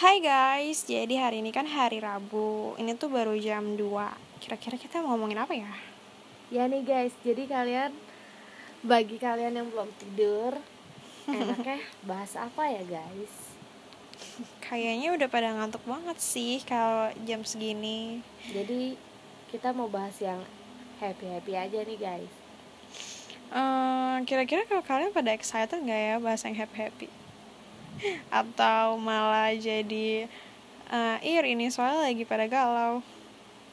Hai guys, jadi hari ini kan hari Rabu Ini tuh baru jam 2 Kira-kira kita mau ngomongin apa ya? Ya nih guys, jadi kalian bagi kalian yang belum tidur, enaknya bahas apa ya guys? Kayaknya udah pada ngantuk banget sih kalau jam segini Jadi kita mau bahas yang happy happy aja nih guys. Eh, Kira-kira kalau kalian pada excited nggak ya bahas yang happy-happy? Atau malah jadi eh Ir ini soalnya lagi pada galau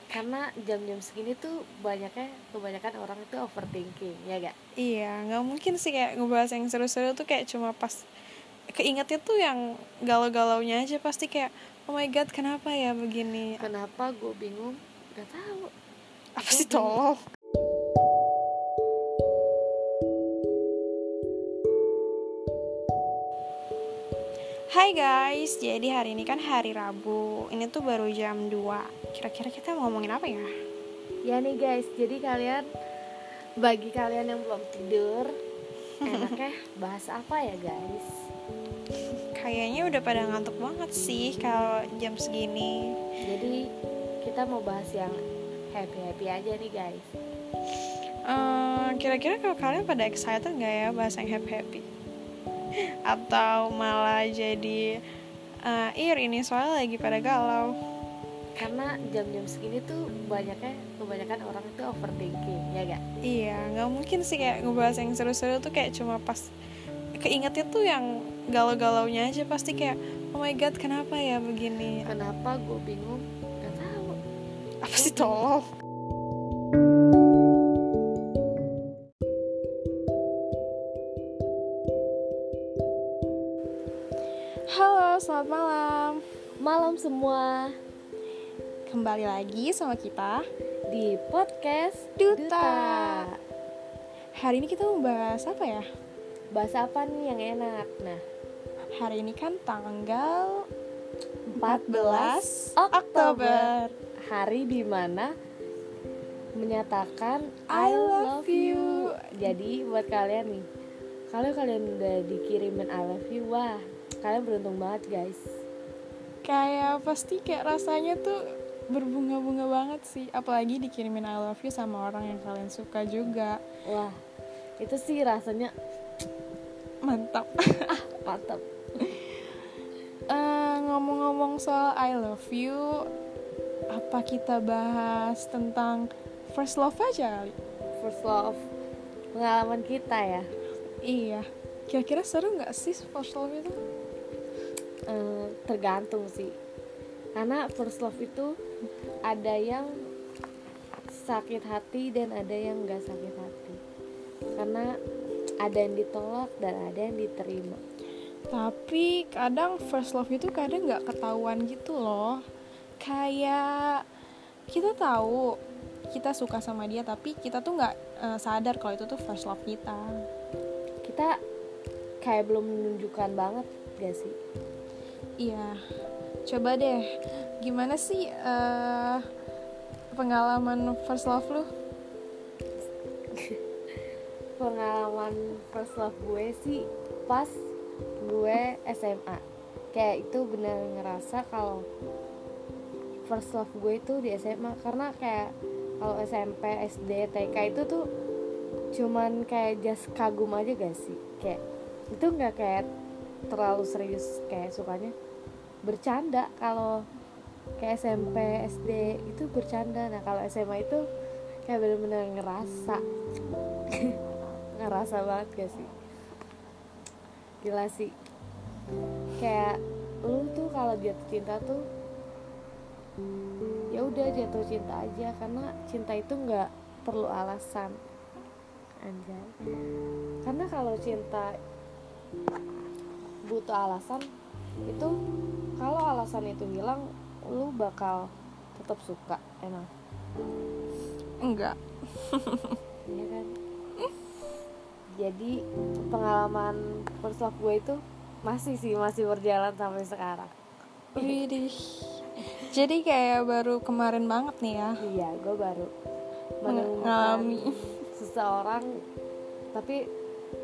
Karena jam-jam segini tuh banyaknya kebanyakan orang itu overthinking, ya gak? Iya, nggak mungkin sih kayak ngebahas yang seru-seru tuh kayak cuma pas keingetnya tuh yang galau-galaunya aja pasti kayak oh my god kenapa ya begini Kenapa gue bingung? Gak tahu. apa sih tolong Hai guys, jadi hari ini kan hari Rabu Ini tuh baru jam 2 Kira-kira kita mau ngomongin apa ya? Ya nih guys, jadi kalian bagi kalian yang belum tidur, enaknya bahas apa ya guys? Kayaknya udah pada ngantuk banget sih kalau jam segini Jadi kita mau bahas yang happy happy aja nih guys. Eh, Kira-kira kalau kalian pada excited nggak ya bahas yang happy-happy? Atau malah jadi eh, Ir ini soalnya lagi pada galau Karena jam-jam segini tuh banyaknya kebanyakan orang itu overthinking, ya gak? Iya, nggak mungkin sih kayak ngebahas yang seru-seru tuh kayak cuma pas keingetnya tuh yang galau-galaunya aja pasti kayak oh my god kenapa ya begini Kenapa gue bingung? Gak tahu. apa sih tolong selamat malam. Malam semua Kembali lagi sama kita. di podcast Duta. Hari ini kita mau bahas apa ya? Bahas apa nih yang enak? Nah, Hari ini kan tanggal 14 Oktober. hari di mana menyatakan I love you. Jadi buat kalian nih, kalau kalian udah dikirimin I love you, wah kalian beruntung banget guys. Kayak pasti kayak rasanya tuh berbunga-bunga banget sih. Apalagi dikirimin I love you sama orang yang kalian suka juga. Wah itu sih rasanya Mantap. mantap. Eh, ngomong-ngomong soal I love you, apa kita bahas tentang first love aja kali? First love pengalaman kita ya. Iya. Kira-kira seru nggak sih first love itu? Tergantung sih karena first love itu ada yang sakit hati dan ada yang nggak sakit hati karena ada yang ditolak dan ada yang diterima Tapi kadang first love itu kadang nggak ketahuan gitu loh. Kayak kita tahu kita suka sama dia tapi kita tuh nggak eh, sadar kalau itu tuh first love kita. kita kayak belum menunjukkan banget gak sih Iya. Coba deh, gimana sih eh, pengalaman first love lu? pengalaman first love gue sih pas gue SMA kayak itu bener ngerasa kalau first love gue itu di SMA karena kayak kalau SMP SD TK itu tuh cuman kayak just kagum aja gak sih? Kayak itu nggak kayak terlalu serius kayak sukanya bercanda kalau kayak SMP SD itu bercanda. Nah kalau SMA itu kayak bener-bener ngerasa. Ngerasa banget gak sih? Gila sih. Kayak lu tuh kalau jatuh cinta tuh ya udah jatuh cinta aja. Karena cinta itu nggak perlu alasan. Anjay. Karena kalau cinta butuh alasan itu kalau alasan itu hilang lu bakal tetap suka emang Enggak. Iya kan jadi pengalaman first love gue itu masih sih masih berjalan sampai sekarang Widih. Jadi kayak baru kemarin banget nih ya. iya gue baru Mengalami. seseorang tapi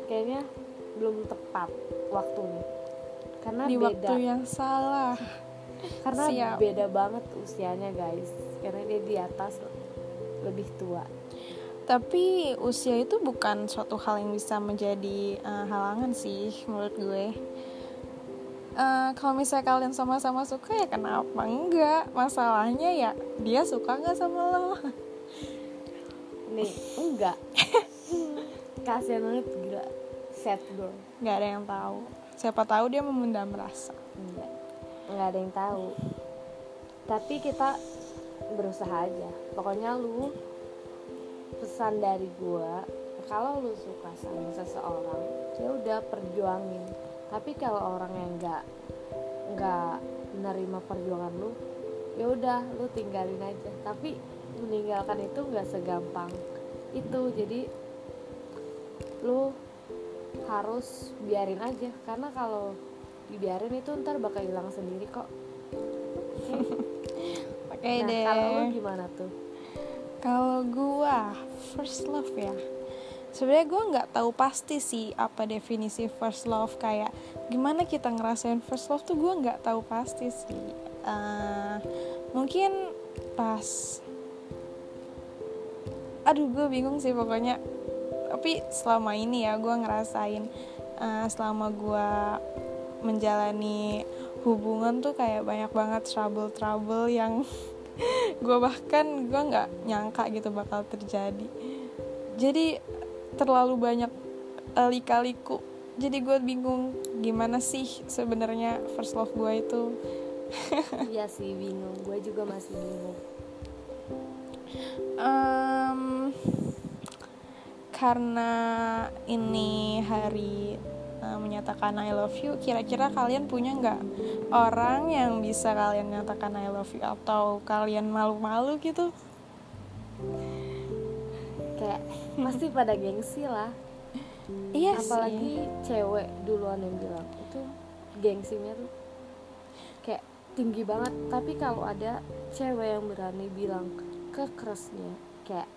kayaknya belum tepat waktunya karena di beda waktu yang salah karena Siap. beda banget usianya guys karena dia di atas lebih tua Tapi usia itu bukan suatu hal yang bisa menjadi eh, halangan sih menurut gue. Eh, kalau misalnya kalian sama-sama suka ya kenapa enggak? Masalahnya ya dia suka nggak sama lo? nih enggak kasian banget gila sad girl Nggak ada yang tahu. Siapa tahu dia memendam rasa. enggak enggak ada yang tahu. Tapi kita berusaha aja. Pokoknya lu pesan dari gua kalau lu suka sama seseorang ya udah perjuangin. Tapi kalau orang yang enggak enggak menerima perjuangan lu ya udah lu tinggalin aja. Tapi meninggalkan itu enggak segampang itu. Jadi lu harus biarin aja karena kalau dibiarin itu ntar bakal hilang sendiri kok Oke nah deh. kalau lu gimana tuh Kalau gua first love ya. Sebenarnya gua nggak tahu pasti sih apa definisi first love kayak gimana kita ngerasain first love tuh gua nggak tahu pasti sih. Eh, mungkin pas aduh gue bingung sih pokoknya tapi selama ini ya gue ngerasain eh, selama gue menjalani hubungan tuh kayak banyak banget trouble trouble yang gue bahkan gue nggak nyangka gitu bakal terjadi. Jadi terlalu banyak eh, lika-liku. Jadi gue bingung gimana sih sebenarnya first love gue itu. Iya sih bingung. Gue juga masih bingung. Em, karena ini hari eh, menyatakan I love you kira-kira kalian punya nggak orang yang bisa kalian nyatakan I love you? Atau kalian malu-malu gitu? Kayak pasti pada gengsi lah. Iya apalagi cewek duluan yang bilang itu gengsinya tuh kayak tinggi banget. Tapi kalau ada cewek yang berani bilang ke crushnya kayak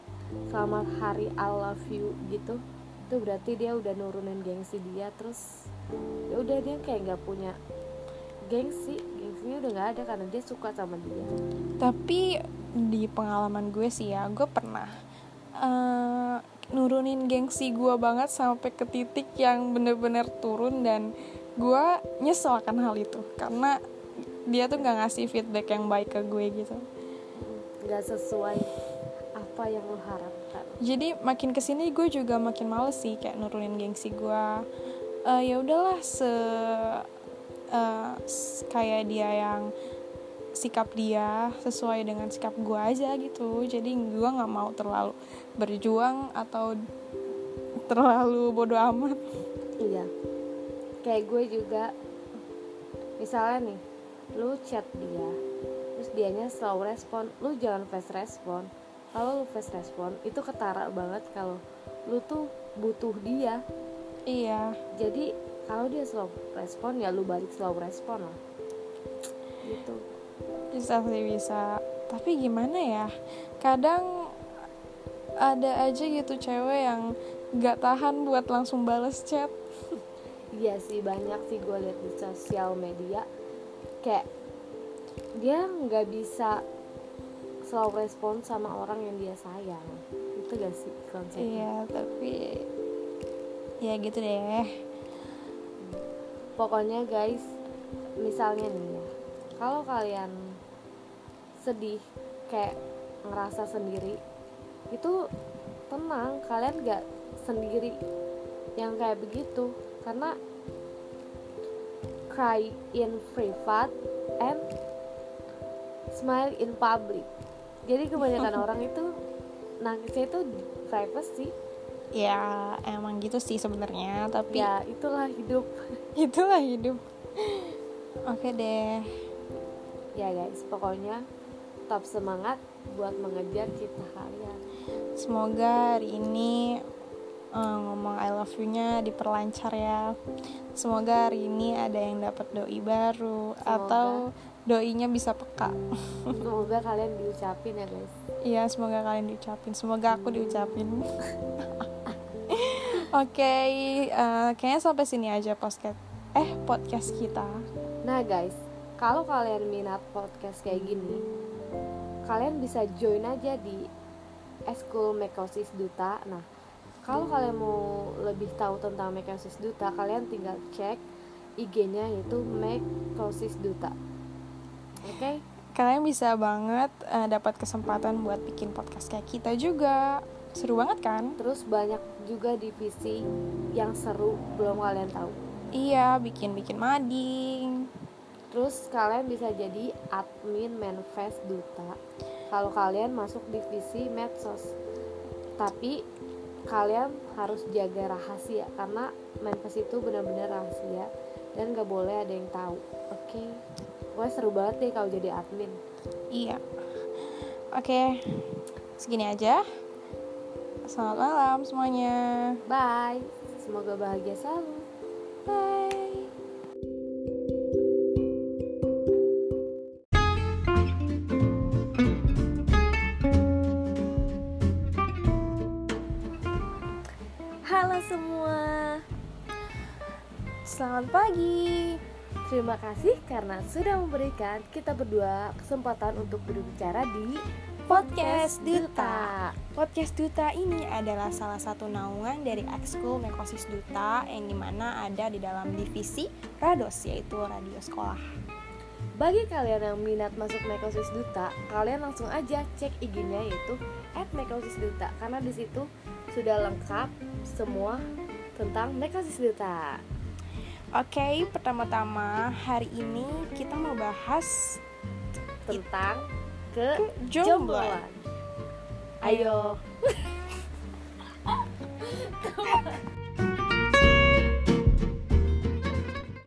selamat hari I love you gitu itu berarti dia udah nurunin gengsi dia terus ya udah dia kayak nggak punya gengsi gengsinya udah nggak ada karena dia suka sama dia. Tapi di pengalaman gue sih ya gue pernah eh, nurunin gengsi gue banget sampai ke titik yang bener-bener turun dan gue nyesel akan hal itu karena dia tuh nggak ngasih feedback yang baik ke gue gitu. Nggak sesuai apa yang lo harapkan jadi makin ke sini gue juga makin males sih kayak nurunin gengsi gue Eh, ya udahlah se s- kayak dia yang sikap dia sesuai dengan sikap gue aja gitu jadi gue nggak mau terlalu berjuang atau terlalu bodoh amat Iya. Kayak gue juga misalnya nih, lu chat dia, terus dianya slow respon, lu jangan fast respon. Kalau lu fast respon, itu ketara banget kalau lu tuh butuh dia. iya Jadi kalau dia slow respon ya lu balik slow respon lah. Gitu. bisa sih bisa tapi gimana ya kadang ada aja gitu cewek yang nggak tahan buat langsung bales chat Iya sih banyak sih gue liat di sosial media kayak dia nggak bisa slow respon sama orang yang dia sayang. Itu gak sih konsepnya? Iya, tapi ya gitu deh. pokoknya guys misalnya nih ya kalau kalian sedih kayak ngerasa sendiri itu tenang kalian gak sendiri yang kayak begitu. Karena cry in privat and smile in public jadi kebanyakan orang itu nangisnya itu privacy Ya emang gitu sih sebenarnya, tapi ya itulah hidup itulah hidup. Oke deh. ya guys pokoknya tetap semangat buat mengejar cita kalian Semoga hari ini eh, ngomong I love you-nya diperlancar ya. Semoga hari ini ada yang dapat doi baru Semoga. atau doinya bisa peka. semoga kalian diucapin ya guys Iya, semoga kalian diucapin. Semoga aku diucapin. Oke, eh, kayaknya sampai sini aja podcast eh podcast kita. nah guys kalau kalian minat podcast kayak gini kalian bisa join aja di Eskul Mekosis Duta nah kalau kalian mau lebih tahu tentang Mekosis Duta kalian tinggal cek IG-nya yaitu Mekosis Duta. Oke? Okay? kalian bisa banget uh, dapat kesempatan buat bikin podcast kayak kita juga. Seru banget kan? Terus banyak juga divisi yang seru belum kalian tahu. Iya bikin bikin mading. Terus kalian bisa jadi admin manifest duta. Kalau kalian masuk divisi medsos. Tapi kalian harus jaga rahasia karena manifest itu benar-benar rahasia dan gak boleh ada yang tahu. Oke okay? Wah seru banget deh kalau jadi admin. Iya. Oke okay. segini aja. Selamat malam semuanya. Bye. Semoga bahagia selalu. Bye Selamat pagi. Terima kasih karena sudah memberikan kita berdua kesempatan untuk berbicara di Podcast Duta. Podcast Duta ini adalah salah satu naungan dari Ekskul Mekosis Duta yang di mana ada di dalam divisi Rados yaitu radio sekolah. Bagi kalian yang minat masuk Mekosis Duta, kalian langsung aja cek IG-nya yaitu @mekosis_duta karena di situ sudah lengkap semua tentang Mekosis Duta. Oke, okay, pertama-tama hari ini kita mau bahas tentang kejombloan. Ayo.